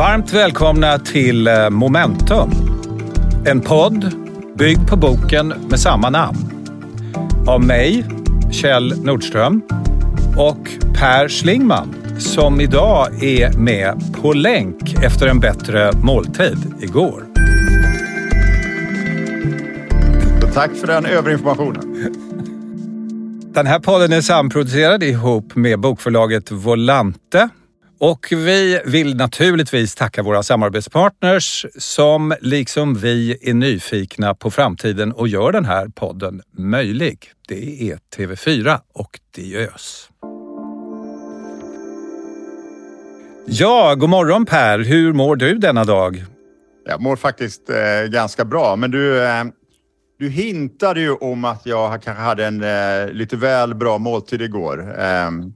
Varmt välkomna till eh, Momentum. En podd byggd på boken med samma namn. Av mig, Kjell Nordström och Per Schlingman som idag är med på länk efter en bättre måltid igår. Tack för den överinformationen. Den här podden är samproducerad ihop med bokförlaget Volante och vi vill naturligtvis tacka våra samarbetspartners som liksom vi är nyfikna på framtiden och gör den här podden möjlig. Det är TV4 och Diös. Ja, god morgon Per. Hur mår du denna dag? Jag mår faktiskt eh, ganska bra, men du, eh, du hintade ju om att jag kanske hade en eh, lite väl bra måltid igår. Ehm,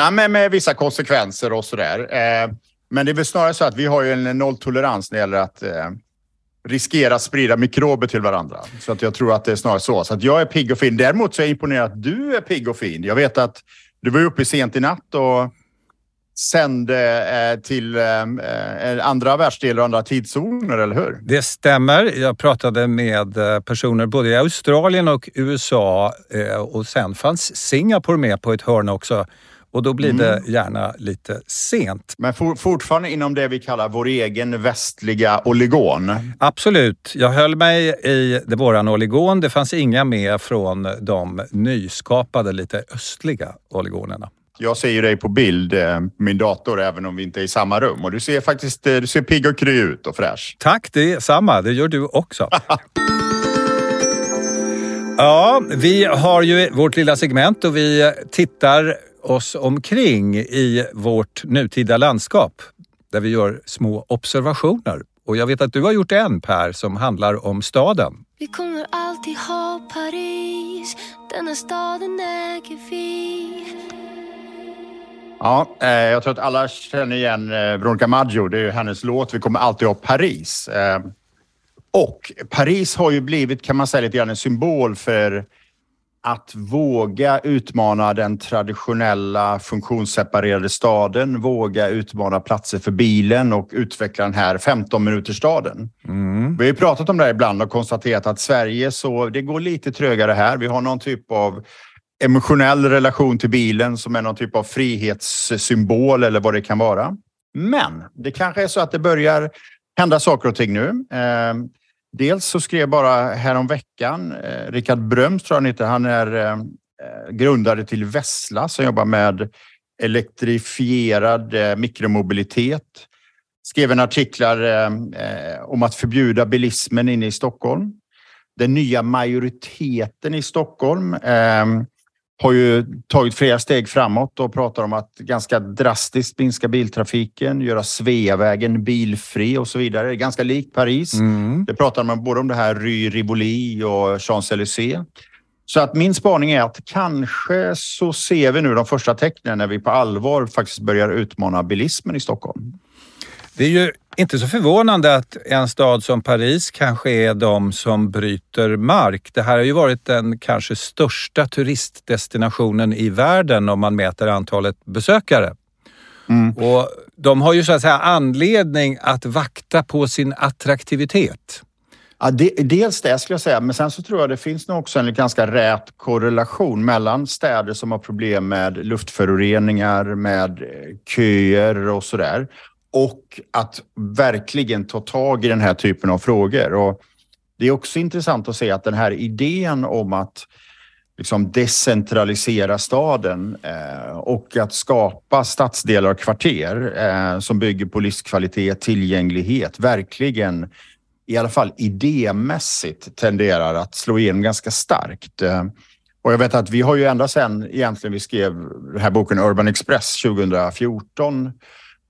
Ja, med, med vissa konsekvenser och sådär. Eh, men det är väl snarare så att vi har ju en nolltolerans när det gäller att eh, riskera att sprida mikrober till varandra. Så att jag tror att det är snarare så. Så att jag är pigg och fin. Däremot så är jag imponerad att du är pigg och fin. Jag vet att du var uppe sent i natt och sände eh, till andra världsdelar och andra tidszoner, eller hur? Det stämmer. Jag pratade med personer både i Australien och USA och sen fanns Singapore med på ett hörn också. Och då blir mm. det gärna lite sent. Men for, fortfarande inom det vi kallar vår egen västliga oligon? Absolut. Jag höll mig i det våran oligon. Det fanns inga med från de nyskapade, lite östliga oligonerna. Jag ser ju dig på bild, eh, min dator, även om vi inte är i samma rum. Och du ser faktiskt eh, du ser pigg och kry ut och fräsch. Tack, det är samma. Det gör du också. ja, vi har ju vårt lilla segment och vi tittar oss omkring i vårt nutida landskap där vi gör små observationer. Och jag vet att du har gjort en Per som handlar om staden. Vi kommer alltid ha Paris, denna staden äger vi Ja, eh, jag tror att alla känner igen eh, Veronica Maggio. Det är ju hennes låt Vi kommer alltid ha Paris. Eh, och Paris har ju blivit, kan man säga, lite grann en symbol för att våga utmana den traditionella funktionsseparerade staden, våga utmana platser för bilen och utveckla den här 15 minuters staden. Mm. Vi har ju pratat om det här ibland och konstaterat att Sverige så det går lite trögare här. Vi har någon typ av emotionell relation till bilen som är någon typ av frihetssymbol eller vad det kan vara. Men det kanske är så att det börjar hända saker och ting nu. Eh, dels så skrev jag bara häromveckan, eh, Rickard Bröms tror jag han heter, han är eh, grundare till Vessla som jobbar med elektrifierad eh, mikromobilitet. Skrev en artiklar eh, eh, om att förbjuda bilismen inne i Stockholm. Den nya majoriteten i Stockholm eh, har ju tagit flera steg framåt och pratar om att ganska drastiskt minska biltrafiken, göra Sveavägen bilfri och så vidare. Ganska likt Paris. Mm. Det pratar man både om det här Rue Rivoli och Champs-Élysées. Så att min spaning är att kanske så ser vi nu de första tecknen när vi på allvar faktiskt börjar utmana bilismen i Stockholm. Det är ju inte så förvånande att en stad som Paris kanske är de som bryter mark. Det här har ju varit den kanske största turistdestinationen i världen om man mäter antalet besökare. Mm. Och de har ju så att säga anledning att vakta på sin attraktivitet. Ja, det, dels det skulle jag säga, men sen så tror jag det finns nog också en ganska rät korrelation mellan städer som har problem med luftföroreningar, med köer och sådär och att verkligen ta tag i den här typen av frågor. Och det är också intressant att se att den här idén om att liksom decentralisera staden eh, och att skapa stadsdelar och kvarter eh, som bygger på livskvalitet, tillgänglighet, verkligen i alla fall idémässigt tenderar att slå igenom ganska starkt. Eh, och jag vet att vi har ju ända sedan egentligen vi skrev den här boken Urban Express 2014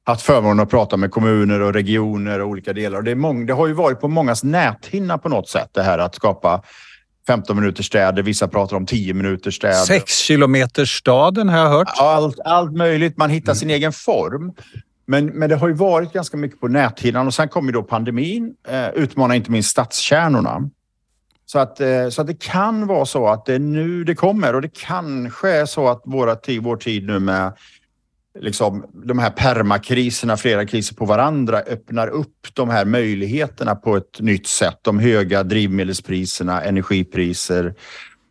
haft förmånen att prata med kommuner och regioner och olika delar. Och det, många, det har ju varit på mångas näthinna på något sätt det här att skapa 15 minuters städer. Vissa pratar om 10 minuters städer. 6 kilometers staden har jag hört. Allt, allt möjligt. Man hittar mm. sin egen form. Men, men det har ju varit ganska mycket på näthinnan och sen kom ju då pandemin, eh, utmanar inte minst stadskärnorna. Så att, eh, så att det kan vara så att det är nu det kommer och det kanske är så att våra, vår tid nu med liksom, de här permakriserna, flera kriser på varandra, öppnar upp de här möjligheterna på ett nytt sätt. De höga drivmedelspriserna, energipriser.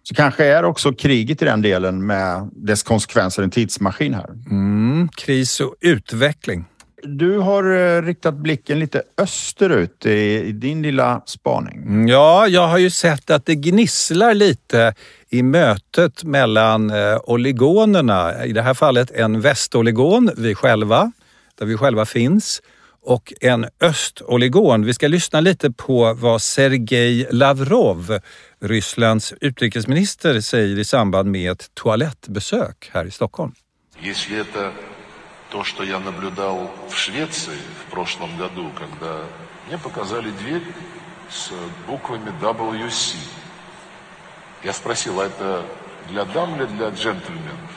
Så kanske är också kriget i den delen med dess konsekvenser en tidsmaskin här. Mm, kris och utveckling. Du har eh, riktat blicken lite österut i, din lilla spaning. Mm, ja, jag har ju sett att det gnisslar lite i mötet mellan eh, oligonerna. I det här fallet en västoligon, vi själva, där vi själva finns, och en östoligon. Vi ska lyssna lite på vad Sergej Lavrov, Rysslands utrikesminister, säger i samband med ett toalettbesök här i Stockholm то, что я наблюдал в Швеции в прошлом году, когда мне показали дверь с буквами WC. Я спросил, а это для дам или для джентльменов?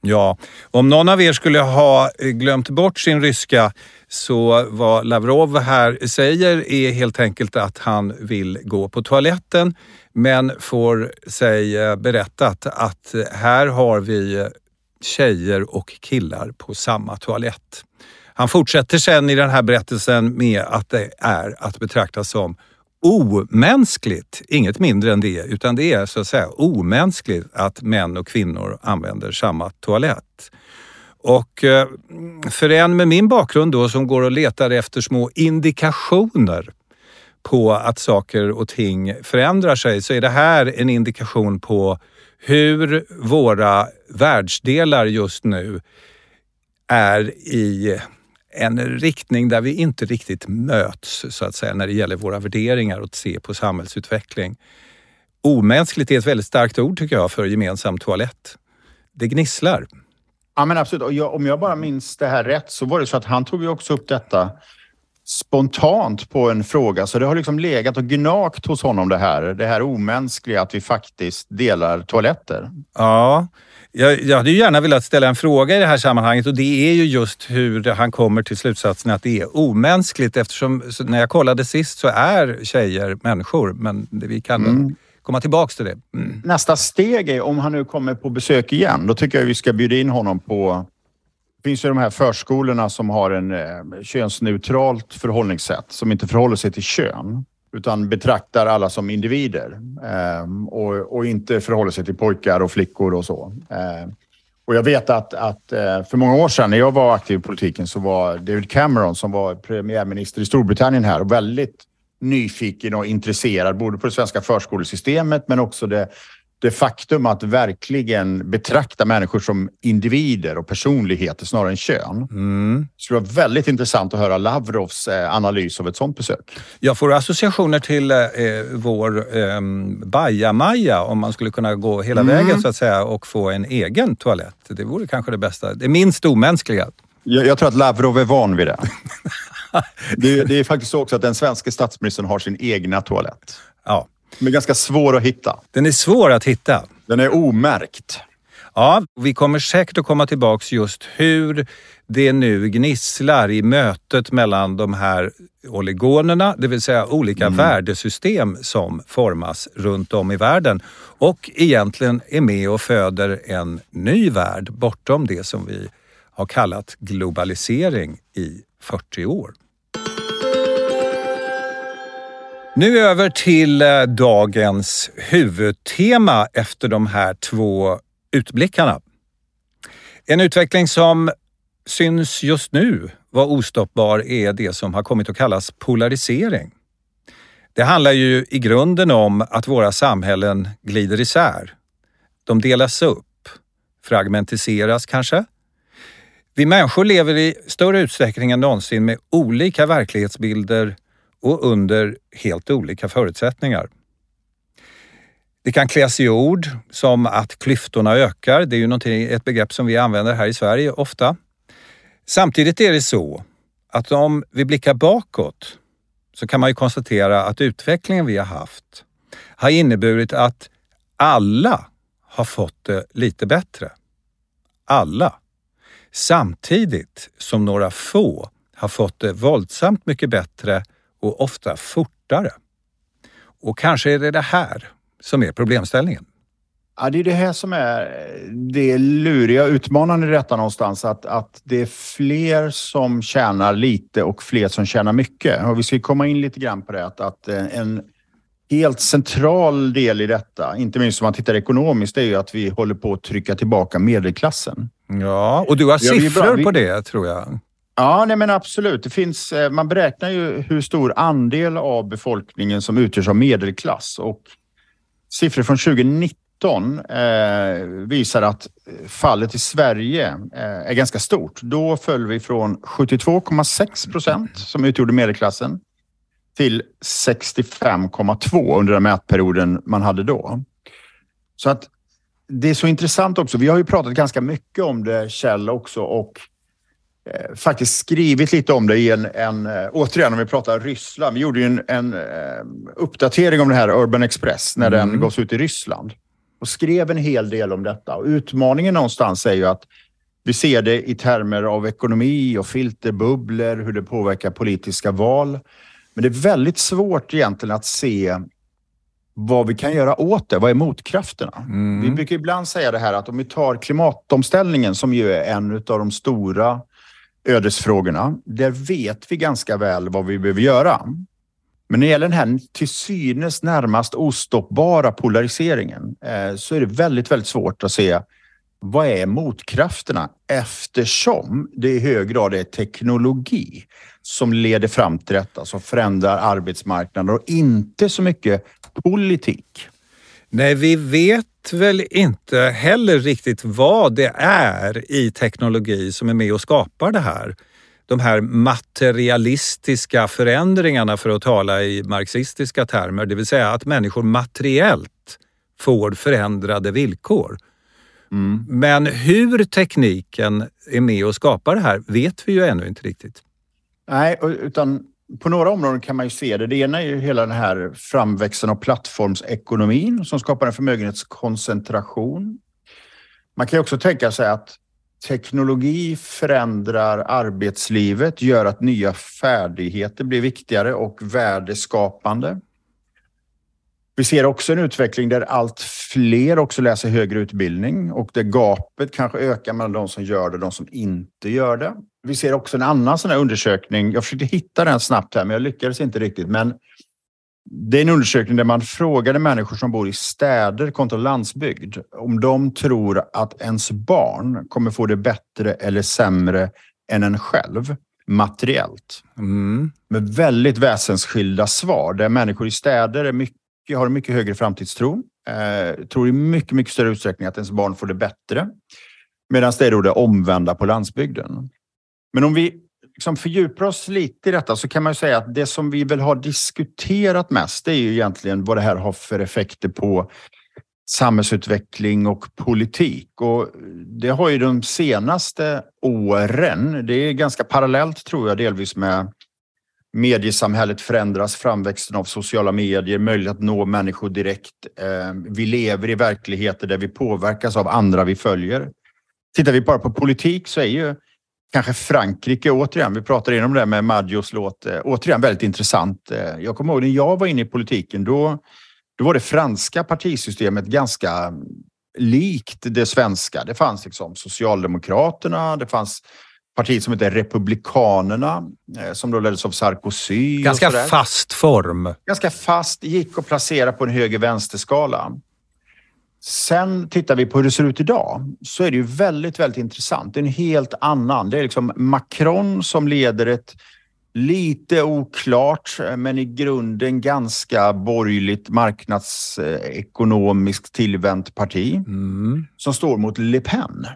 Ja, om någon av er skulle ha glömt bort sin ryska så vad Lavrov här säger är helt enkelt att han vill gå på toaletten men får sig berättat att här har vi tjejer och killar på samma toalett. Han fortsätter sen i den här berättelsen med att det är att betrakta som omänskligt, inget mindre än det, utan det är så att säga omänskligt att män och kvinnor använder samma toalett. Och eh, för en med min bakgrund då som går och letar efter små indikationer på att saker och ting förändrar sig så är det här en indikation på hur våra världsdelar just nu är i en riktning där vi inte riktigt möts så att säga när det gäller våra värderingar och att se på samhällsutveckling. Omänskligt är ett väldigt starkt ord tycker jag för gemensam toalett. Det gnisslar. Ja men absolut. Och jag, om jag bara minns det här rätt så var det så att han tog ju också upp detta spontant på en fråga. Så det har liksom legat och gnagt hos honom det här. Det här omänskliga att vi faktiskt delar toaletter. Ja, jag, jag hade ju gärna velat ställa en fråga i det här sammanhanget och det är ju just hur han kommer till slutsatsen att det är omänskligt eftersom när jag kollade sist så är tjejer människor men vi kan mm. komma tillbaks till det. Mm. Nästa steg är om han nu kommer på besök igen, då tycker jag vi ska bjuda in honom på det finns ju de här förskolorna som har en eh, könsneutralt förhållningssätt som inte förhåller sig till kön utan betraktar alla som individer eh, och, och, inte förhåller sig till pojkar och flickor och så. Eh, och jag vet att, att eh, för många år sedan när jag var aktiv i politiken så var David Cameron som var premiärminister i Storbritannien här och väldigt nyfiken och intresserad både på det svenska förskolesystemet men också det det faktum att verkligen betrakta människor som individer och personligheter snarare än kön. Mm. Det skulle vara väldigt intressant att höra Lavrovs eh, analys av ett sådant besök. Jag får associationer till eh, vår eh, bajamaja om man skulle kunna gå hela mm. vägen så att säga och få en egen toalett. Det vore kanske det bästa. Det minst omänskliga. Jag, jag tror att Lavrov är van vid det. det, det är faktiskt så också att den svenska statsministern har sin egna toalett. Ja. Den är ganska svår att hitta. Den är svår att hitta. Den är omärkt. Ja, vi kommer säkert att komma tillbaks just hur det nu gnisslar i mötet mellan de här oligonerna, det vill säga olika mm. värdesystem som formas runt om i världen och egentligen är med och föder en ny värld bortom det som vi har kallat globalisering i 40 år. Nu över till eh, dagens huvudtema efter de här två utblickarna. En utveckling som syns just nu vara ostoppbar är det som har kommit att kallas polarisering. Det handlar ju i grunden om att våra samhällen glider isär. De delas upp, fragmentiseras kanske. Vi människor lever i större utsträckning än någonsin med olika verklighetsbilder och under helt olika förutsättningar. Det kan kläs i ord som att klyftorna ökar. Det är ju ett begrepp som vi använder här i Sverige ofta. Samtidigt är det så att om vi blickar bakåt så kan man ju konstatera att utvecklingen vi har haft har inneburit att alla har fått det lite bättre. Alla. Samtidigt som några få har fått det våldsamt mycket bättre och ofta fortare. Och kanske är det det här som är problemställningen. Ja, det är det här som är det luriga och utmanande i detta någonstans. Att, att det är fler som tjänar lite och fler som tjänar mycket. Och vi ska komma in lite grann på det. Att, att en helt central del i detta, inte minst om man tittar ekonomiskt, är ju att vi håller på att trycka tillbaka medelklassen. Ja, och du har siffror vi... på det tror jag. Ja, nej men absolut. Det finns, eh, man beräknar ju hur stor andel av befolkningen som utgörs av medelklass och siffror från 2019 eh, visar att fallet i Sverige eh, är ganska stort. Då föll vi från 72,6 procent som utgjorde medelklassen till 65,2 under den mätperioden man hade då. Så att det är så intressant också. Vi har ju pratat ganska mycket om det, Kjell, också och faktiskt skrivit lite om det i en, en eh, återigen om vi pratar Ryssland. Vi gjorde ju en, en eh, uppdatering om det här Urban Express när mm. den gavs ut i Ryssland och skrev en hel del om detta. Och utmaningen någonstans är ju att vi ser det i termer av ekonomi och filterbubblor, hur det påverkar politiska val. Men det är väldigt svårt egentligen att se vad vi kan göra åt det. Vad är motkrafterna? Mm. Vi brukar ibland säga det här att om vi tar klimatomställningen som ju är en av de stora ödesfrågorna. Där vet vi ganska väl vad vi behöver göra. Men när det gäller den här till synes närmast ostoppbara polariseringen eh, så är det väldigt, väldigt svårt att se vad är motkrafterna eftersom det i hög grad är teknologi som leder fram till detta, som förändrar arbetsmarknaden och inte så mycket politik. Nej, vi vet väl inte heller riktigt vad det är i teknologi som är med och skapar det här. De här materialistiska förändringarna för att tala i marxistiska termer, det vill säga att människor materiellt får förändrade villkor. Mm. Men hur tekniken är med och skapar det här vet vi ju ännu inte riktigt. Nej, utan på några områden kan man ju se det. Det ena är ju hela den här framväxten av plattformsekonomin som skapar en förmögenhetskoncentration. Man kan ju också tänka sig att teknologi förändrar arbetslivet, gör att nya färdigheter blir viktigare och värdeskapande. Vi ser också en utveckling där allt fler också läser högre utbildning och där gapet kanske ökar mellan de som gör det och de som inte gör det. Vi ser också en annan sån här undersökning. Jag försökte hitta den snabbt här, men jag lyckades inte riktigt. Men det är en undersökning där man frågade människor som bor i städer kontra landsbygd om de tror att ens barn kommer få det bättre eller sämre än en själv materiellt. Mm. Med väldigt väsensskilda svar där människor i städer är mycket jag har en mycket högre framtidstro. Eh, tror i mycket, mycket större utsträckning att ens barn får det bättre. Medan det är då det omvända på landsbygden. Men om vi liksom fördjupar oss lite i detta så kan man säga att det som vi väl har diskuterat mest det är ju egentligen vad det här har för effekter på samhällsutveckling och politik. Och det har ju de senaste åren, det är ganska parallellt tror jag delvis med mediesamhället förändras, framväxten av sociala medier, möjlighet att nå människor direkt. Eh, vi lever i verkligheter där vi påverkas av andra vi följer. Tittar vi bara på politik så är ju kanske Frankrike återigen, vi pratade inom det med Maggios låt, eh, återigen väldigt intressant. Eh, jag kommer ihåg när jag var inne i politiken, då, då var det franska partisystemet ganska likt det svenska. Det fanns liksom Socialdemokraterna, det fanns partiet som heter Republikanerna eh, som då leddes av Sarkozy. Ganska fast form. Ganska fast, gick att placera på en höger-vänster-skala. Sen tittar vi på hur det ser ut idag så är det ju väldigt, väldigt intressant. Det är en helt annan. Det är liksom Macron som leder ett lite oklart men i grunden ganska borgerligt marknadsekonomiskt tillvänt parti mm. som står mot Le Pen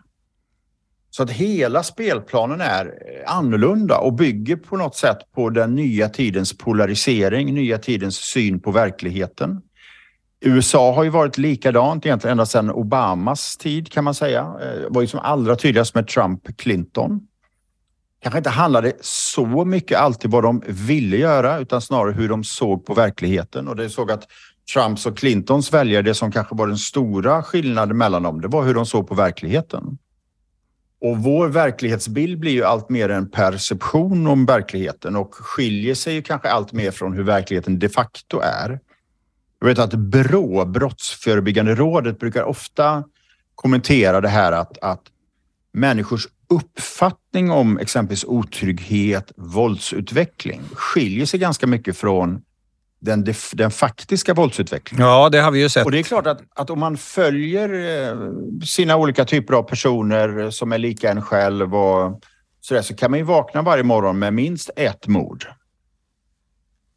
så att hela spelplanen är eh, annorlunda och bygger på något sätt på den nya tidens polarisering, nya tidens syn på verkligheten. USA har ju varit likadant egentligen ända sedan Obamas tid kan man säga. Det var ju som allra tydligast med Trump-Clinton. Kanske inte handlade så mycket alltid vad de ville göra utan snarare hur de såg på verkligheten och det såg att Trumps och Clintons väljare, det som kanske var den stora skillnaden mellan dem, det var hur de såg på verkligheten. Och vår verklighetsbild blir ju allt mer en perception om verkligheten och skiljer sig ju kanske allt mer från hur verkligheten de facto är. Jag vet att BRÅ, Brottsförebyggande rådet, brukar ofta kommentera det här att, att människors uppfattning om exempelvis otrygghet, våldsutveckling skiljer sig ganska mycket från den, den faktiska våldsutvecklingen. Ja, det har vi ju sett. Och det är klart att, att om man följer eh, sina olika typer av personer som är lika en själv och så, där, så kan man ju vakna varje morgon med minst ett mord.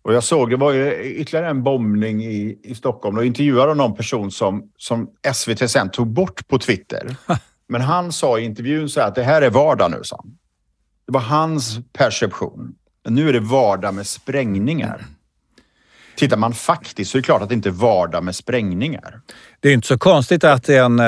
Och jag såg, det var ju ytterligare en bombning i, i Stockholm. Då intervjuade någon person som, som SVT sen tog bort på Twitter. Men han sa i intervjun så att det här är vardag nu, sa Det var hans perception. Men nu är det vardag med sprängningar. Tittar man faktiskt så är det klart att det inte är vardag med sprängningar. Det är inte så konstigt att en eh,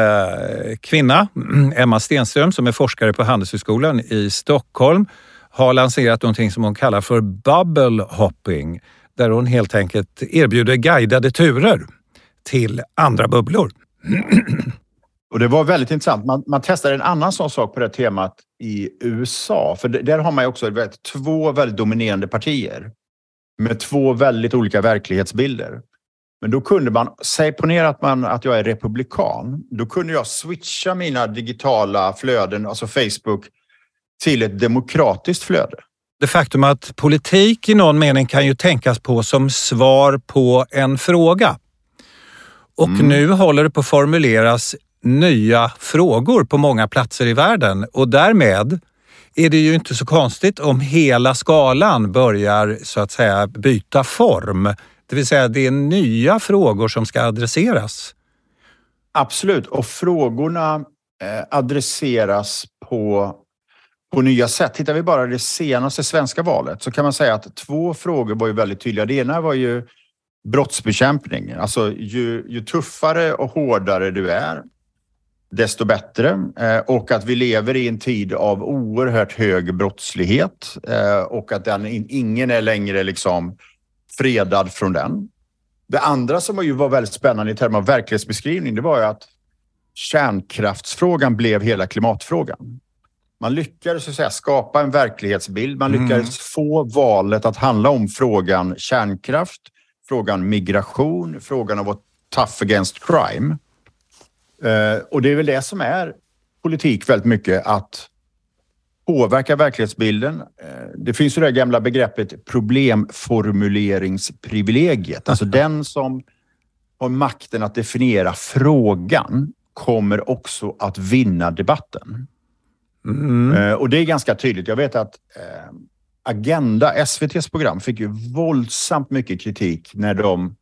kvinna, Emma Stenström, som är forskare på Handelshögskolan i Stockholm, har lanserat någonting som hon kallar för bubble hopping, där hon helt enkelt erbjuder guidade turer till andra bubblor. Och Det var väldigt intressant. Man, man testade en annan sån sak på det temat i USA. För där har man också väldigt, två väldigt dominerande partier med två väldigt olika verklighetsbilder. Men då kunde man, säg ponera att, man, att jag är republikan, då kunde jag switcha mina digitala flöden, alltså Facebook, till ett demokratiskt flöde. Det faktum att politik i någon mening kan ju tänkas på som svar på en fråga. Och mm. nu håller det på att formuleras nya frågor på många platser i världen och därmed är det ju inte så konstigt om hela skalan börjar så att säga byta form. Det vill säga det är nya frågor som ska adresseras. Absolut, och frågorna eh, adresseras på, på nya sätt. Tittar vi bara det senaste svenska valet så kan man säga att två frågor var ju väldigt tydliga. Det ena var ju brottsbekämpning. Alltså ju, ju tuffare och hårdare du är, desto bättre. Eh, och att vi lever i en tid av oerhört hög brottslighet eh, och att den, ingen är längre liksom fredad från den. Det andra som var väldigt spännande i termer av verklighetsbeskrivning, det var ju att kärnkraftsfrågan blev hela klimatfrågan. Man lyckades så säga, skapa en verklighetsbild. Man lyckades mm. få valet att handla om frågan kärnkraft, frågan migration, frågan av att tough against crime. Eh, och det är väl det som är politik väldigt mycket, att påverka verklighetsbilden. Eh, det finns ju det gamla begreppet problemformuleringsprivilegiet. Alltså den som har makten att definiera frågan kommer också att vinna debatten. Mm. Eh, och det är ganska tydligt. Jag vet att Agenda, SVTs program, fick ju våldsamt mycket kritik när de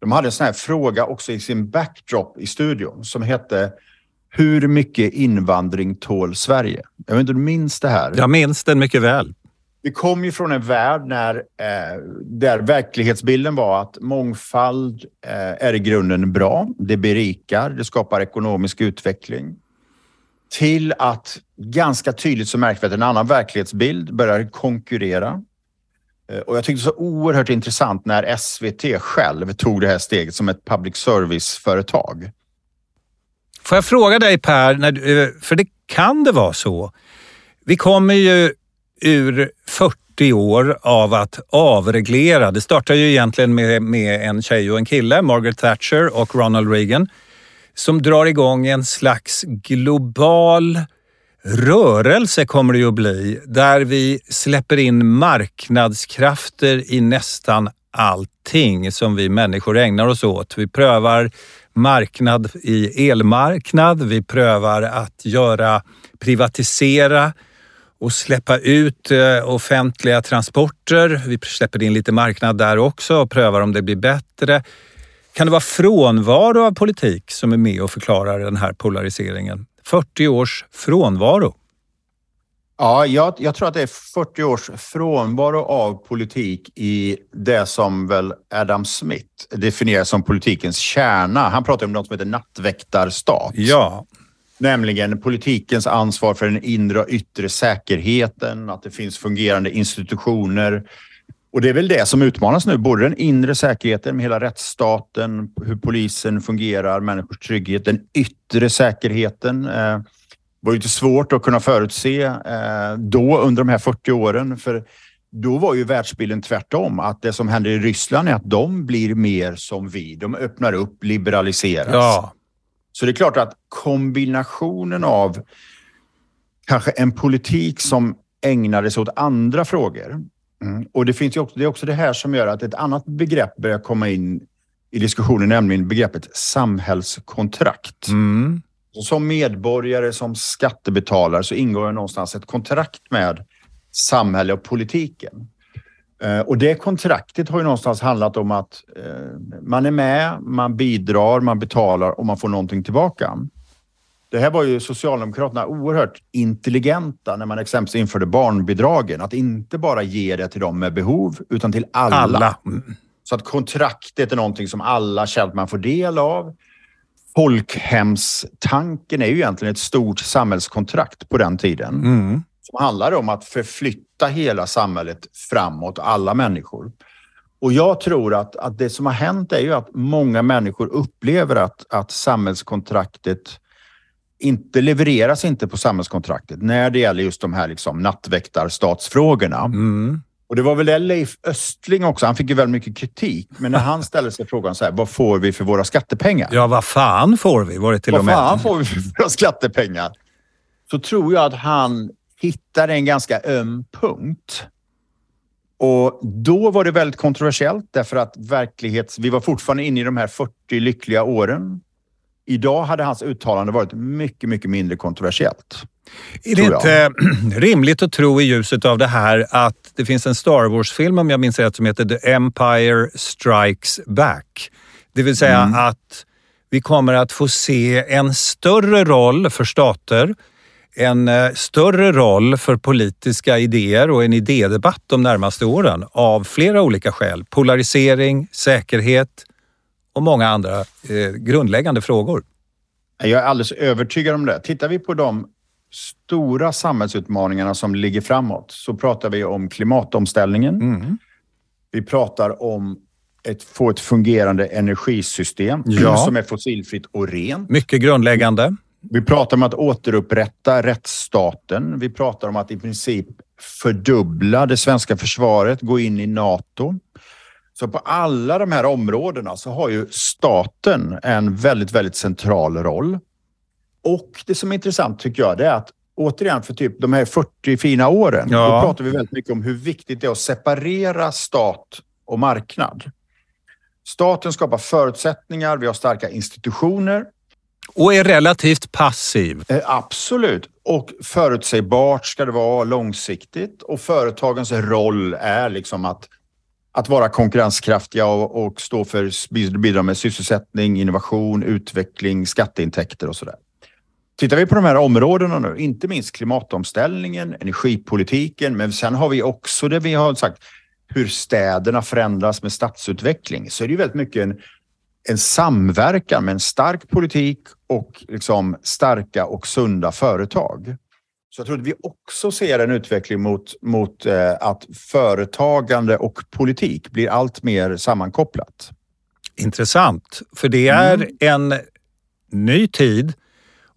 de hade en sån här fråga också i sin backdrop i studion som hette Hur mycket invandring tål Sverige? Jag vet inte om du minns det här? Jag minns den mycket väl. Vi kom ju från en värld när, eh, där verklighetsbilden var att mångfald eh, är i grunden bra. Det berikar, det skapar ekonomisk utveckling. Till att ganska tydligt så märkte vi att en annan verklighetsbild börjar konkurrera Eh, och jag tyckte det var så oerhört intressant när SVT själv tog det här steget som ett public service-företag. Får jag fråga dig Per, eh, för det kan det vara så. Vi kommer ju ur 40 år av att avreglera. Det startade ju egentligen med, med en tjej och en kille, Margaret Thatcher och Ronald Reagan, som drar igång en slags global rörelse kommer det ju att bli där vi släpper in marknadskrafter i nästan allting som vi människor ägnar oss åt. Vi prövar marknad i elmarknad, vi prövar att göra privatisera och släppa ut eh, offentliga transporter. Vi släpper in lite marknad där också och prövar om det blir bättre. Kan det vara frånvaro av politik som är med och förklarar den här polariseringen? 40 års frånvaro. Ja, jag, jag, tror att det är 40 års frånvaro av politik i det som väl Adam Smith definierar som politikens kärna. Han pratar om något som heter nattväktarstat. Ja. Nämligen politikens ansvar för den inre och yttre säkerheten, att det finns fungerande institutioner, och det är väl det som utmanas nu, både den inre säkerheten med hela rättsstaten, hur polisen fungerar, människors trygghet, den yttre säkerheten. Eh, var ju inte svårt att kunna förutse eh, då under de här 40 åren. För då var ju världsbilden tvärtom. Att det som händer i Ryssland är att de blir mer som vi. De öppnar upp, liberaliseras. Ja. Så det är klart att kombinationen av kanske en politik som ägnade sig åt andra frågor. Mm. Och det, finns också, det är också det här som gör att ett annat begrepp börjar komma in i diskussionen, nämligen begreppet samhällskontrakt. Mm. Som medborgare, som skattebetalare så ingår det någonstans ett kontrakt med samhället och politiken. Eh, och det kontraktet har ju någonstans handlat om att eh, man är med, man bidrar, man betalar och man får någonting tillbaka. Det här var ju Socialdemokraterna oerhört intelligenta när man exempelvis införde barnbidragen. Att inte bara ge det till dem med behov, utan till alla. Alla. Mm. Så att kontraktet är någonting som alla känner att man får del av. Folkhemstanken är ju egentligen ett stort samhällskontrakt på den tiden. Mm. Som handlar om att förflytta hela samhället framåt, alla människor. Och jag tror att, att det som har hänt är ju att många människor upplever att, att samhällskontraktet inte levereras inte på samhällskontraktet när det gäller just de här liksom nattväktarstatsfrågorna. Mm. Och det var väl Leif Östling också, han fick ju väldigt mycket kritik. Men när han ställde sig frågan så här, vad får vi för våra skattepengar? Ja, vad fan får vi? Var det till vad och med. fan får vi för våra skattepengar? Så tror jag att han hittade en ganska öm punkt. Och då var det väldigt kontroversiellt därför att verklighets... Vi var fortfarande inne i de här 40 lyckliga åren. Idag hade hans uttalande varit mycket, mycket mindre kontroversiellt. Är det inte rimligt att tro i ljuset av det här att det finns en Star Wars-film, om jag minns rätt, som heter The Empire Strikes Back. Det vill säga Mm. att vi kommer att få se en större roll för stater, en eh, större roll för politiska idéer och en idédebatt de närmaste åren av flera olika skäl. Polarisering, säkerhet och många andra eh, grundläggande frågor. Jag är alldeles övertygad om det. Tittar vi på de stora samhällsutmaningarna som ligger framåt så pratar vi om klimatomställningen. Mm. Vi pratar om att få ett fungerande energisystem Ja. som är fossilfritt och rent. Mycket grundläggande. Vi pratar om att återupprätta rättsstaten. Vi pratar om att i princip fördubbla det svenska försvaret, gå in i NATO. Så på alla de här områdena så har ju staten en väldigt, väldigt central roll. Och det som är intressant tycker jag, det är att återigen för typ de här 40 fina åren, Ja. då pratar vi väldigt mycket om hur viktigt det är att separera stat och marknad. Staten skapar förutsättningar, vi har starka institutioner, Och är relativt passiv. Eh, Absolut. Och förutsägbart ska det vara långsiktigt. Och företagens roll är liksom att, att vara konkurrenskraftiga och, och stå för bidra med sysselsättning, innovation, utveckling, skatteintäkter och sådär. Tittar vi på de här områdena nu, inte minst klimatomställningen, energipolitiken, men sen har vi också det vi har sagt, hur städerna förändras med stadsutveckling, så är det ju väldigt mycket en, en samverkan med en stark politik och liksom starka och sunda företag. Så jag tror att vi också ser en utveckling mot, mot eh, att företagande och politik blir allt mer sammankopplat. Intressant, för det är Mm. en ny tid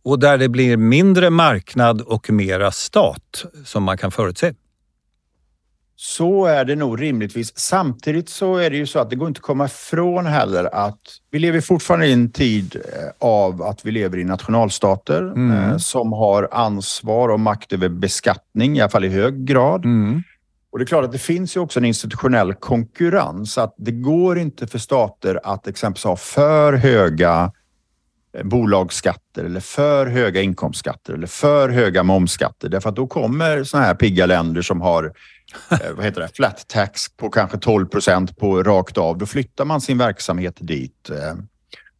och där det blir mindre marknad och mera stat som man kan förutse. Så är det nog rimligtvis. Samtidigt så är det ju så att det går inte att komma ifrån heller att vi lever fortfarande i en tid eh, av att vi lever i nationalstater Mm. eh, som har ansvar och makt över beskattning, i alla fall i hög grad. Mm. Och det är klart att det finns ju också en institutionell konkurrens. Att det går inte för stater att exempelvis ha för höga eh, bolagsskatter eller för höga inkomstskatter eller för höga momsskatter. Därför att då kommer såna här pigga länder som har Eh, vad heter det, flat tax på kanske 12 procent på rakt av. Då flyttar man sin verksamhet dit. Eh,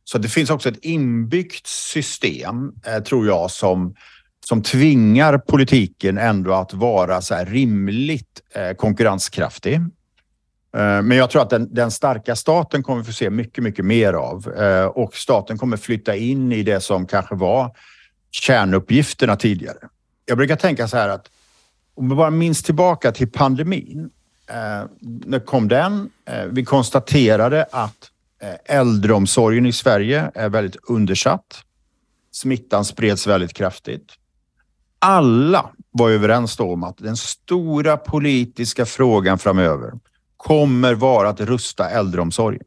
så det finns också ett inbyggt system, eh, tror jag, som som tvingar politiken ändå att vara så här rimligt eh, konkurrenskraftig. Eh, men jag tror att den, den starka staten kommer vi få se mycket, mycket mer av. Eh, och staten kommer flytta in i det som kanske var kärnuppgifterna tidigare. Jag brukar tänka så här att om vi bara minns tillbaka till pandemin. Eh, när kom den? Eh, vi konstaterade att eh, äldreomsorgen i Sverige är väldigt undersatt. Smittan spreds väldigt kraftigt. Alla var överens om att den stora politiska frågan framöver kommer vara att rusta äldreomsorgen.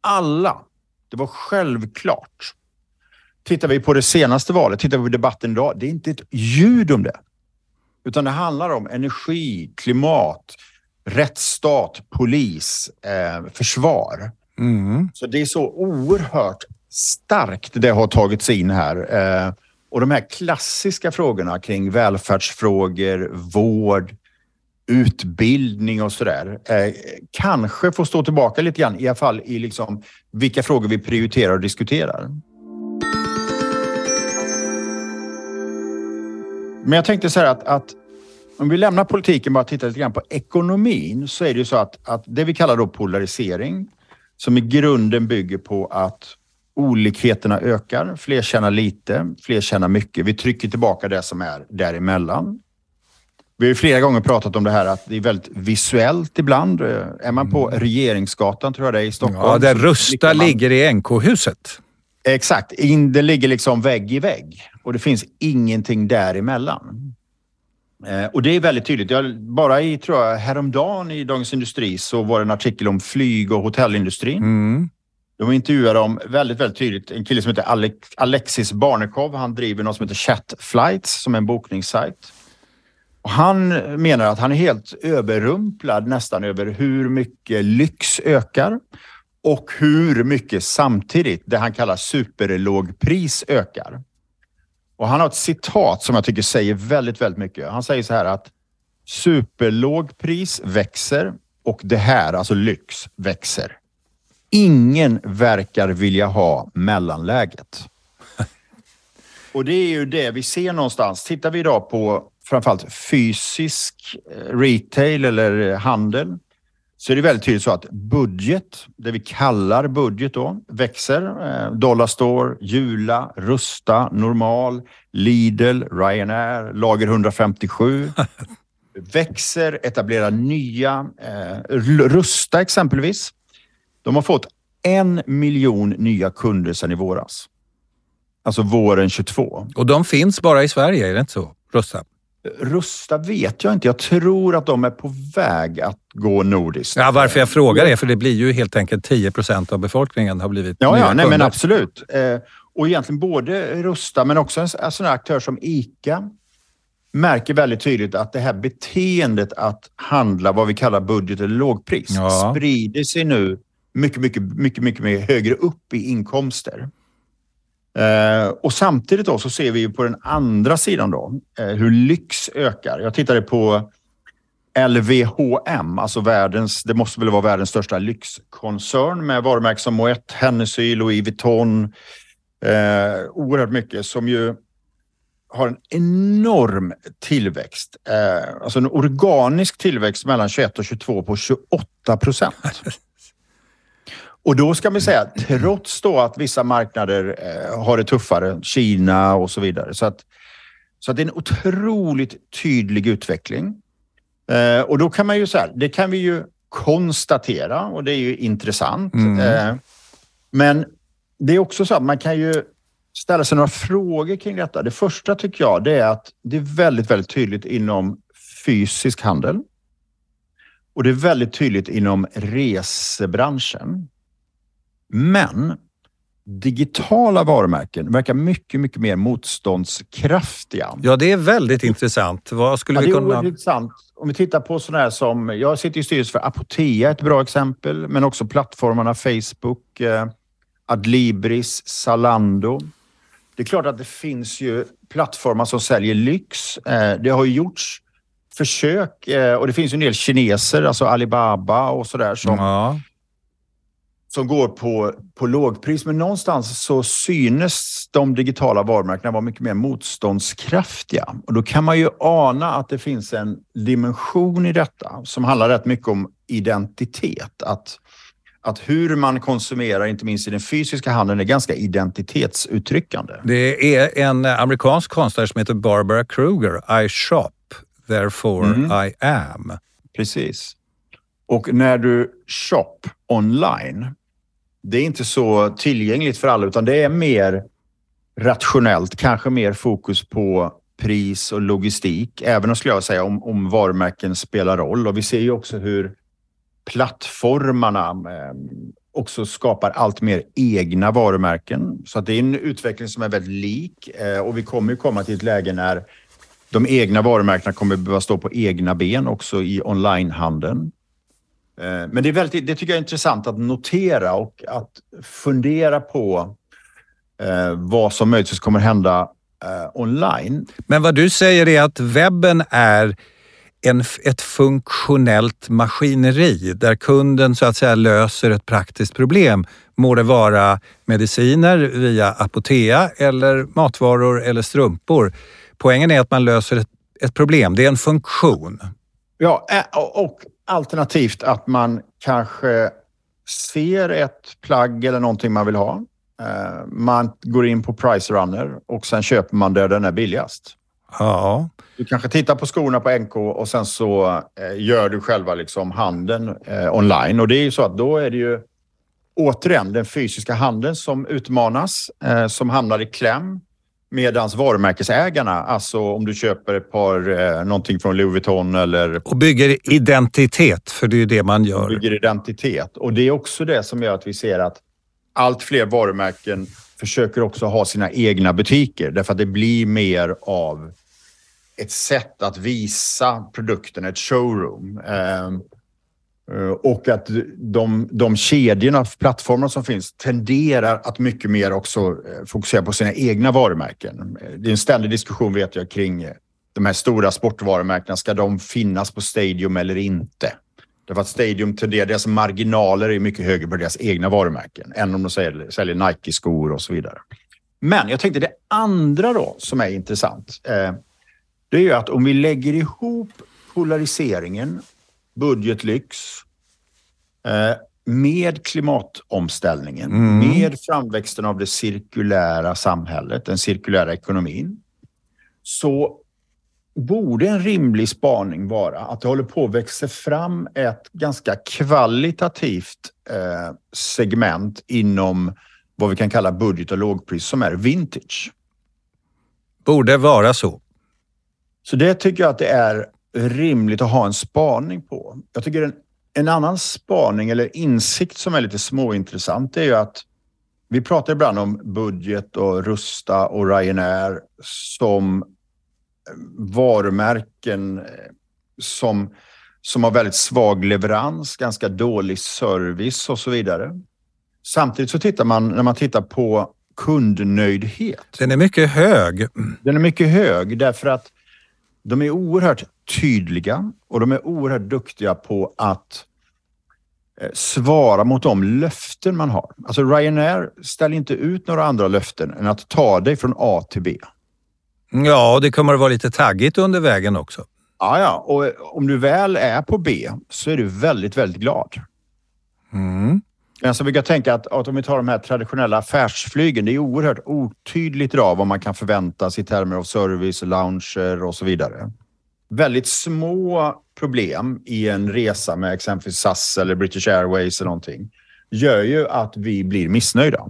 Alla. Det var självklart. Tittar vi på det senaste valet, tittar vi på debatten idag, det är inte ett ljud om det. Utan det handlar om energi, klimat, rättsstat, polis, eh, försvar. Mm. Så det är så oerhört starkt det har tagits in här. Eh, och de här klassiska frågorna kring välfärdsfrågor, vård, utbildning och sådär eh, kanske får stå tillbaka lite grann, i alla fall i liksom vilka frågor vi prioriterar och diskuterar. Men jag tänkte så här att, att om vi lämnar politiken och bara tittar lite grann på ekonomin så är det ju så att, att det vi kallar då polarisering som i grunden bygger på att olikheterna ökar. Fler tjänar lite, fler tjänar mycket. Vi trycker tillbaka det som är däremellan. Vi har flera gånger pratat om det här att det är väldigt visuellt ibland. Är man på Regeringsgatan, tror jag det är, i Stockholm. Ja, där Rusta man- ligger i NK-huset. Exakt. In, det ligger liksom vägg i vägg och det finns ingenting däremellan. Eh, och det är väldigt tydligt. Jag, bara i, tror jag, häromdagen i Dagens Industri så var det en artikel om flyg och hotellindustrin. Mm. De intervjuar dem väldigt, väldigt tydligt. En kille som heter Alex, Alexis Barnekow. Han driver något som heter Chat Flights som är en bokningssajt. Och han menar att han är helt överrumplad nästan över hur mycket lyx ökar och hur mycket samtidigt det han kallar superlågpris ökar. Och han har ett citat som jag tycker säger väldigt, väldigt mycket. Han säger så här att superlågpris växer och det här, alltså lyx, växer. Ingen verkar vilja ha mellanläget. Och det är ju det vi ser någonstans. Tittar vi idag på framförallt fysisk eh, retail eller handel så är det väldigt tydligt så att budget, det vi kallar budget då, växer. Eh, Dollarstore, Jula, Rusta, Normal, Lidl, Ryanair, Lager 157 växer, etablerar nya. Eh, Rusta exempelvis. De har fått en miljon nya kunder sedan i våras. Alltså våren 22. Och de finns bara i Sverige, är det inte så? Rusta. Rusta vet jag inte. Jag tror att de är på väg att gå nordiskt. Ja, varför jag frågar är för det blir ju helt enkelt 10 procent av befolkningen har blivit Ja, ja nej, men absolut. Eh, och egentligen både Rusta men också en, sån här aktör som ICA märker väldigt tydligt att det här beteendet att handla vad vi kallar budget eller lågpris Ja. sprider sig nu mycket, mycket, mycket, mycket mer högre upp i inkomster. Eh, och samtidigt då så ser vi ju på den andra sidan då eh, hur lyx ökar. Jag tittade på LVHM, alltså världens, det måste väl vara världens största lyxkoncern med varumärken som Moët, Hennessy, Louis Vuitton. Eh, oerhört mycket som ju har en enorm tillväxt. Eh, alltså en organisk tillväxt mellan 21 och 22 på 28 procent. Och då ska vi säga, trots då att vissa marknader eh, har det tuffare, Kina och så vidare. Så att, så att det är en otroligt tydlig utveckling. Eh, och då kan man ju så här, det kan vi ju konstatera och det är ju intressant. Mm. Eh, men det är också så att man kan ju ställa sig några frågor kring detta. Det första tycker jag det är att det är väldigt, väldigt tydligt inom fysisk handel. Och det är väldigt tydligt inom resebranschen. Men digitala varumärken verkar mycket, mycket mer motståndskraftiga. Ja, det är väldigt intressant. Vad skulle Ja, det vi är kunna... oerhört intressant. Om vi tittar på sådana här som, jag sitter i styrelsen för Apotea, ett bra exempel, men också plattformarna Facebook, eh, Adlibris, Zalando. Det är klart att det finns ju plattformar som säljer lyx. Eh, det har ju gjorts försök eh, och det finns ju en del kineser, alltså Alibaba och sådär som, Ja. Som går på, på lågpris. Men någonstans så synes de digitala varumärkena vara mycket mer motståndskraftiga. Och då kan man ju ana att det finns en dimension i detta som handlar rätt mycket om identitet. Att, att hur man konsumerar, inte minst i den fysiska handeln, är ganska identitetsuttryckande. Det är en amerikansk konstnär som heter Barbara Kruger. I shop, therefore Mm. I am. Precis. Och när du shop online, det är inte så tillgängligt för alla utan det är mer rationellt, kanske mer fokus på pris och logistik. Även om, skulle jag säga, om, om varumärken spelar roll. Och vi ser ju också hur plattformarna eh, också skapar allt mer egna varumärken. Så att det är en utveckling som är väldigt lik eh, och vi kommer ju komma till ett läge när de egna varumärkena kommer behöva stå på egna ben också i onlinehandeln. Eh, men det, är väldigt, det tycker jag är intressant att notera och att fundera på eh, vad som möjligtvis kommer hända online. Men vad du säger är att webben är en, ett funktionellt maskineri där kunden så att säga löser ett praktiskt problem. Må det vara mediciner via Apotea eller matvaror eller strumpor. Poängen är att man löser ett, ett problem. Det är en funktion. Ja, och alternativt att man kanske ser ett plagg eller någonting man vill ha. Eh, man går in på Price Runner och sen köper man där den är billigast. Ja. Du kanske tittar på skorna på NK och sen så eh, gör du själva liksom handeln eh, online. Och det är ju så att då är det ju återigen den fysiska handeln som utmanas, som hamnar i kläm. Medans varumärkesägarna, alltså om du köper ett par, eh, någonting från Louis Vuitton eller... Och bygger identitet, för det är ju det man gör. Bygger identitet. Och det är också det som gör att vi ser att allt fler varumärken försöker också ha sina egna butiker därför att det blir mer av ett sätt att visa produkten, ett showroom. Eh, Eh, och att de, de kedjorna, plattformarna som finns tenderar att mycket mer också eh, fokusera på sina egna varumärken. Eh, det är en ständig diskussion vet jag kring de här stora sportvarumärkena. Ska de finnas på Stadium eller inte? Därför att Stadium tenderar, deras marginaler är mycket högre på deras egna varumärken än om de säljer, säljer Nike-skor och så vidare. Men jag tänkte det andra då som är intressant. Eh, det är ju att om vi lägger ihop polariseringen, budgetlyx, eh, med klimatomställningen, mm. med framväxten av det cirkulära samhället, den cirkulära ekonomin, så borde en rimlig spaning vara att det håller på att växa fram ett ganska kvalitativt eh, segment inom vad vi kan kalla budget och lågpris som är vintage. Borde vara så. Så det tycker jag att det är rimligt att ha en spaning på. Jag tycker en, en annan spaning eller insikt som är lite småintressant är ju att vi pratar ibland om budget och Rusta och Ryanair som varumärken som, som har väldigt svag leverans, ganska dålig service och så vidare. Samtidigt så tittar man, när man tittar på kundnöjdhet. Den är mycket hög. Den är mycket hög därför att de är oerhört tydliga och de är oerhört duktiga på att eh, svara mot de löften man har. Alltså Ryanair ställer inte ut några andra löften än att ta dig från A till B. Ja, det kommer att vara lite taggigt under vägen också. Ja, ja. Och om du väl är på B så är du väldigt, väldigt glad. Mm. Men så brukar jag tänka att, att om vi tar de här traditionella affärsflygen, det är oerhört otydligt idag vad man kan förvänta sig i termer av service, lounger och så vidare. Väldigt små problem i en resa med exempelvis SAS eller British Airways eller någonting gör ju att vi blir missnöjda.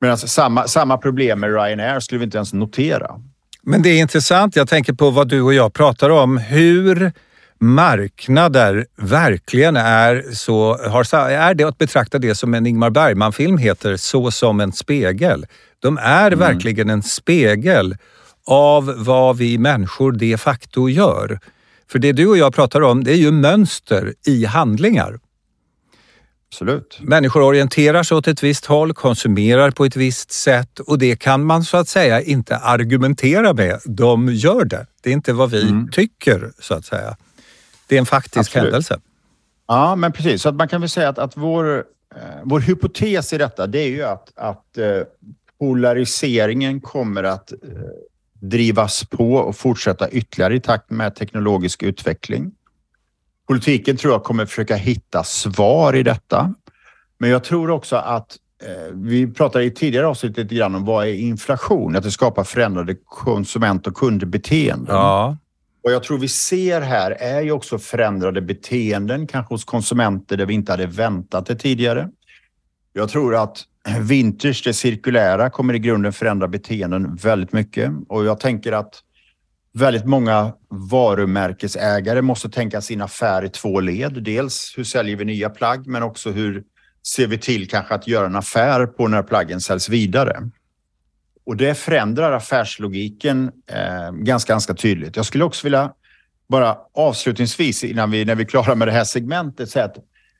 Medan samma, samma problem med Ryanair skulle vi inte ens notera. Men det är intressant. Jag tänker på vad du och jag pratar om. Hur marknader verkligen är så... Har, är det att betrakta det som en Ingmar Bergman-film heter, Så som en spegel. De är mm. verkligen en spegel av vad vi människor de facto gör. För det du och jag pratar om, det är ju mönster i handlingar. Absolut. Människor orienterar sig åt ett visst håll, konsumerar på ett visst sätt och det kan man så att säga inte argumentera med. De gör det. Det är inte vad vi mm. tycker, så att säga. Det är en faktisk Absolut. händelse. Ja, men precis. Så att man kan väl säga att, att vår, eh, vår hypotes i detta, det är ju att, att eh, polariseringen kommer att eh, drivas på och fortsätta ytterligare i takt med teknologisk utveckling. Politiken tror jag kommer försöka hitta svar i detta. Men jag tror också att eh, vi pratade i tidigare avsnitt lite grann om vad är inflation? Att det skapar förändrade konsument och kundbeteenden. Ja. Och jag tror vi ser här är ju också förändrade beteenden, kanske hos konsumenter där vi inte hade väntat det tidigare. Jag tror att vintage, det cirkulära, kommer i grunden förändra beteenden väldigt mycket. Och jag tänker att väldigt många varumärkesägare måste tänka sin affär i två led. Dels hur säljer vi nya plagg, men också hur ser vi till kanske att göra en affär på när plaggen säljs vidare. Och det förändrar affärslogiken eh, ganska, ganska tydligt. Jag skulle också vilja bara avslutningsvis innan vi, när vi är klara med det här segmentet säga att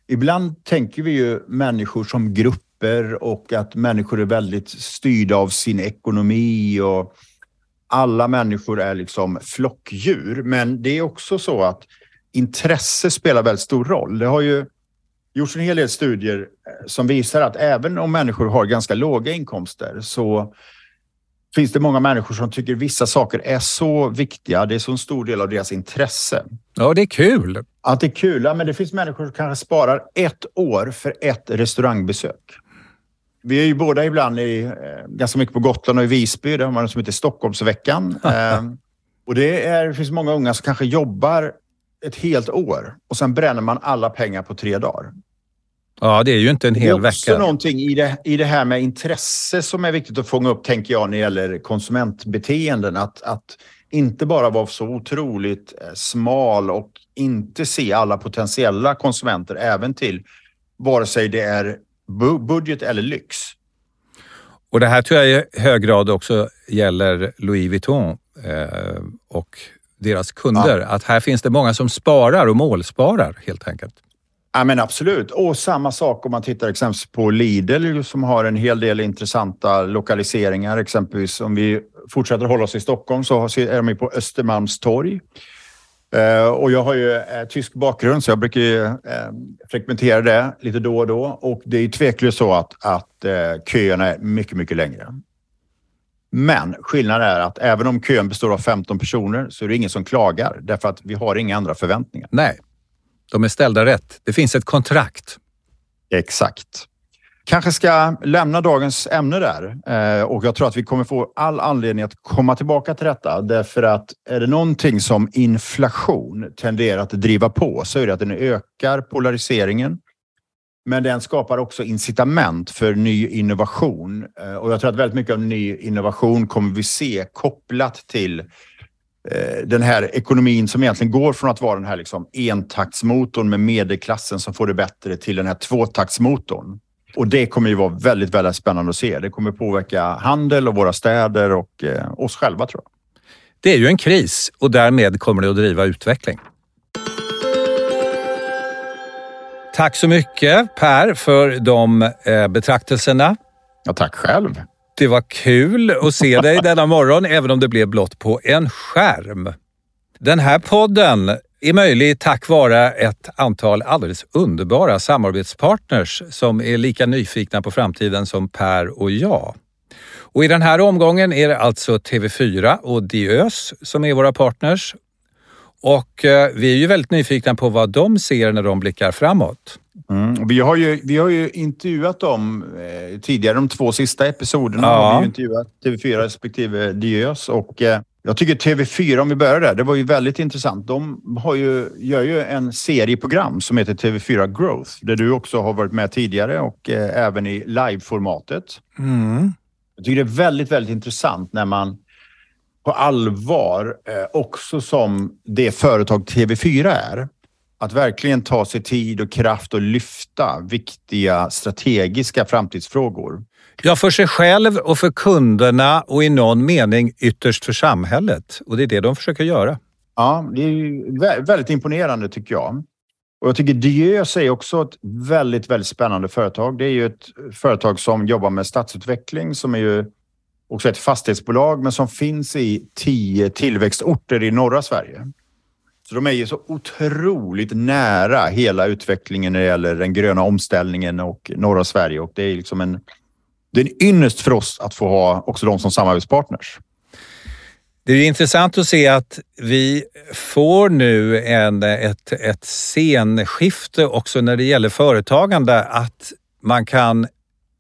ibland tänker vi ju människor som grupper och att människor är väldigt styrda av sin ekonomi och alla människor är liksom flockdjur. Men det är också så att intresse spelar väldigt stor roll. Det har ju gjorts en hel del studier eh, som visar att även om människor har ganska låga inkomster så finns det många människor som tycker vissa saker är så viktiga. Det är så en stor del av deras intresse. Ja, det är kul. Att det är kul. Ja, men det finns människor som kanske sparar ett år för ett restaurangbesök. Vi är ju båda ibland i, eh, ganska mycket på Gotland och i Visby. Där har man något som heter Stockholmsveckan. eh, och det, är, det finns många unga som kanske jobbar ett helt år och sen bränner man alla pengar på tre dagar. Ja, det är ju inte en hel vecka. Det är också vecka. någonting i det, i det här med intresse som är viktigt att fånga upp, tänker jag, när det gäller konsumentbeteenden. Att, att inte bara vara så otroligt eh, smal och inte se alla potentiella konsumenter, även till vare sig det är budget eller lyx. Och det här tror jag i hög grad också gäller Louis Vuitton eh, och deras kunder. Ja. Att här finns det många som sparar och målsparar helt enkelt. Ja, men absolut. Och samma sak om man tittar exempelvis på Lidl som har en hel del intressanta lokaliseringar. Exempelvis om vi fortsätter hålla oss i Stockholm så är de på Östermalmstorg. Eh, och jag har ju eh, tysk bakgrund så jag brukar ju, eh, frekventera det lite då och då. Och det är tveklöst så att, att köerna är mycket, mycket längre. Men skillnaden är att även om kön består av 15 personer så är det ingen som klagar därför att vi har inga andra förväntningar. Nej, de är ställda rätt. Det finns ett kontrakt. Exakt. Kanske ska lämna dagens ämne där eh, och jag tror att vi kommer få all anledning att komma tillbaka till detta därför att är det någonting som inflation tenderar att driva på så är det att den ökar polariseringen. Men den skapar också incitament för ny innovation eh, och jag tror att väldigt mycket av ny innovation kommer vi se kopplat till den här ekonomin som egentligen går från att vara den här liksom entaktsmotorn med medelklassen som får det bättre till den här tvåtaktsmotorn. Och det kommer ju vara väldigt, väldigt spännande att se. Det kommer påverka handel och våra städer och eh, oss själva tror jag. Det är ju en kris och därmed kommer det att driva utveckling. Tack så mycket Per för de eh, betraktelserna. Ja, tack själv. Det var kul att se dig denna morgon, även om det blev blott på en skärm. Den här podden är möjlig tack vare ett antal alldeles underbara samarbetspartners som är lika nyfikna på framtiden som Per och jag. Och I den här omgången är det alltså TV4 och Diös som är våra partners. Och eh, vi är ju väldigt nyfikna på vad de ser när de blickar framåt. Mm. Vi, har ju, vi har ju intervjuat dem eh, tidigare, de två sista episoderna ja. har vi intervjuat TV4 respektive Diös och eh, jag tycker TV4, om vi börjar där, det var ju väldigt intressant. De har ju, gör ju en serieprogram som heter TV4 Growth där du också har varit med tidigare och eh, även i liveformatet. Mm. Jag tycker det är väldigt, väldigt intressant när man på allvar, eh, också som det företag TV4 är, att verkligen ta sig tid och kraft och lyfta viktiga strategiska framtidsfrågor. Ja, för sig själv och för kunderna och i någon mening ytterst för samhället. Och det är det de försöker göra. Ja, det är väldigt imponerande tycker jag. Och jag tycker Diös är också ett väldigt, väldigt spännande företag. Det är ju ett företag som jobbar med stadsutveckling som är ju också ett fastighetsbolag men som finns i tio tillväxtorter i norra Sverige. Så de är ju så otroligt nära hela utvecklingen när det gäller den gröna omställningen och norra Sverige och det är liksom en, det är en ynnest för oss att få ha också dem som samarbetspartners. Det är intressant att se att vi får nu en, ett, ett scenskifte också när det gäller företagande. Att man kan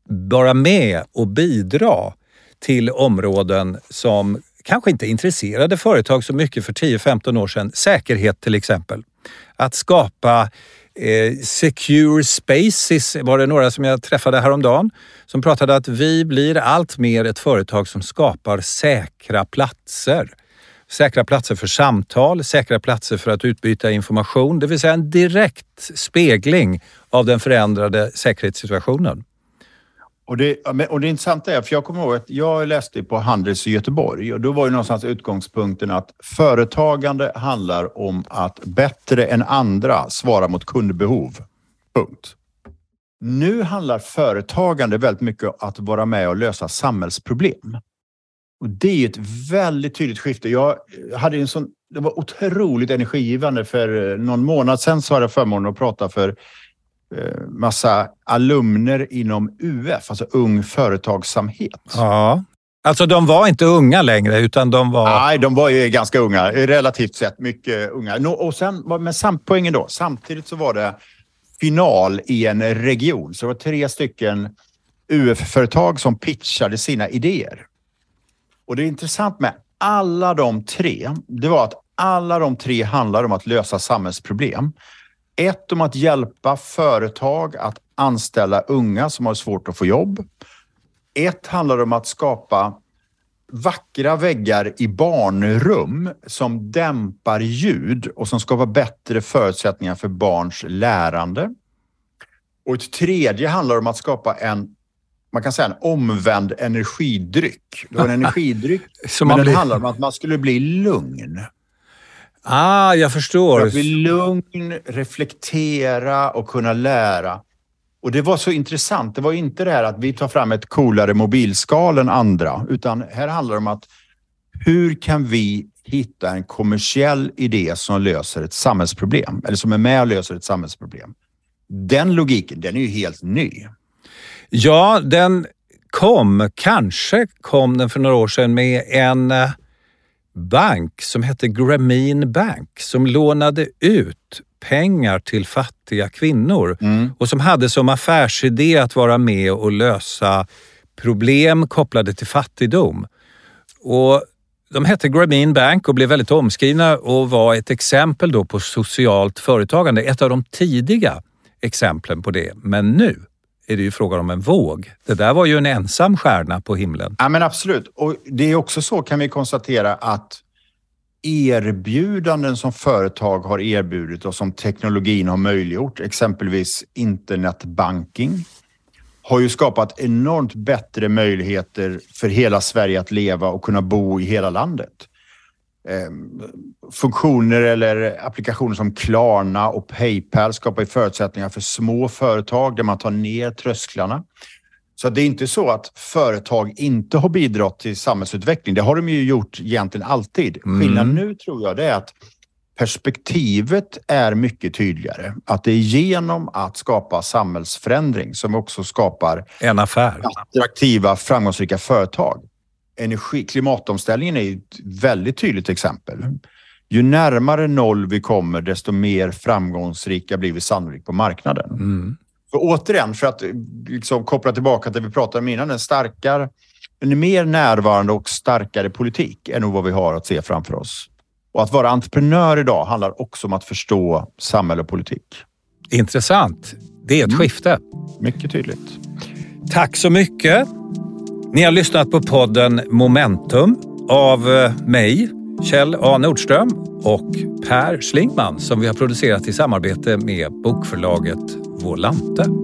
vara med och bidra till områden som kanske inte intresserade företag så mycket för 10-15 år sedan. Säkerhet till exempel. Att skapa Eh, Secure Spaces var det några som jag träffade häromdagen som pratade att vi blir allt mer ett företag som skapar säkra platser. Säkra platser för samtal, säkra platser för att utbyta information, det vill säga en direkt spegling av den förändrade säkerhetssituationen. Och det, och det intressanta är, för jag kommer ihåg att jag läste på Handels i Göteborg och då var ju någonstans utgångspunkten att företagande handlar om att bättre än andra svara mot kundbehov. Punkt. Nu handlar företagande väldigt mycket om att vara med och lösa samhällsproblem. Och det är ett väldigt tydligt skifte. Jag hade en sån, det var otroligt energigivande. För eh, någon månad sedan så hade jag förmånen att prata för massa alumner inom UF, alltså Ung Företagsamhet. Ja. Alltså de var inte unga längre utan de var... Nej, de var ju ganska unga. Relativt sett mycket unga. Och sen, men samt, poängen då, samtidigt så var det final i en region. Så det var tre stycken UF-företag som pitchade sina idéer. Och det är intressant med alla de tre, det var att alla de tre handlar om att lösa samhällsproblem. Ett om att hjälpa företag att anställa unga som har svårt att få jobb. Ett handlar om att skapa vackra väggar i barnrum som dämpar ljud och som skapar bättre förutsättningar för barns lärande. Och ett tredje handlar om att skapa en man kan säga en omvänd energidryck. Det var en energidryck, men den handlar om att man skulle bli lugn. Ah, jag förstår. För att bli lugn, reflektera och kunna lära. Och det var så intressant. Det var inte det här att vi tar fram ett coolare mobilskal än andra, utan här handlar det om att hur kan vi hitta en kommersiell idé som löser ett samhällsproblem, eller som är med och löser ett samhällsproblem. Den logiken, den är ju helt ny. Ja, den kom, kanske kom den för några år sedan med en eh, bank som hette Grameen Bank som lånade ut pengar till fattiga kvinnor mm. och som hade som affärsidé att vara med och lösa problem kopplade till fattigdom. Och de hette Grameen Bank och blev väldigt omskrivna och var ett exempel då på socialt företagande. Ett av de tidiga exemplen på det. Men nu är det ju frågan om en våg. Det där var ju en ensam stjärna på himlen. Ja, men absolut. Och det är också så kan vi konstatera att erbjudanden som företag har erbjudit och som teknologin har möjliggjort, exempelvis internetbanking, har ju skapat enormt bättre möjligheter för hela Sverige att leva och kunna bo i hela landet. Ehm, funktioner eller applikationer som Klarna och Paypal skapar förutsättningar för små företag där man tar ner trösklarna. Så det är inte så att företag inte har bidragit till samhällsutveckling. Det har de ju gjort egentligen alltid. Mm. Skillnaden nu tror jag det är att perspektivet är mycket tydligare. Att det är genom att skapa samhällsförändring som också skapar en affär. attraktiva, framgångsrika företag energi, klimatomställningen är ett väldigt tydligt exempel. Ju närmare noll vi kommer, desto mer framgångsrika blir vi sannolikt på marknaden. Mm. För återigen, för att liksom koppla tillbaka till det vi pratade om innan, en starkare, en mer närvarande och starkare politik är nog vad vi har att se framför oss. Och att vara entreprenör idag handlar också om att förstå samhälle och politik. Intressant. Det är ett mm. skifte. Mycket tydligt. Tack så mycket. Ni har lyssnat på podden Momentum av eh, mig, Kjell A Nordström och Per Schlingman som vi har producerat i samarbete med bokförlaget Volante.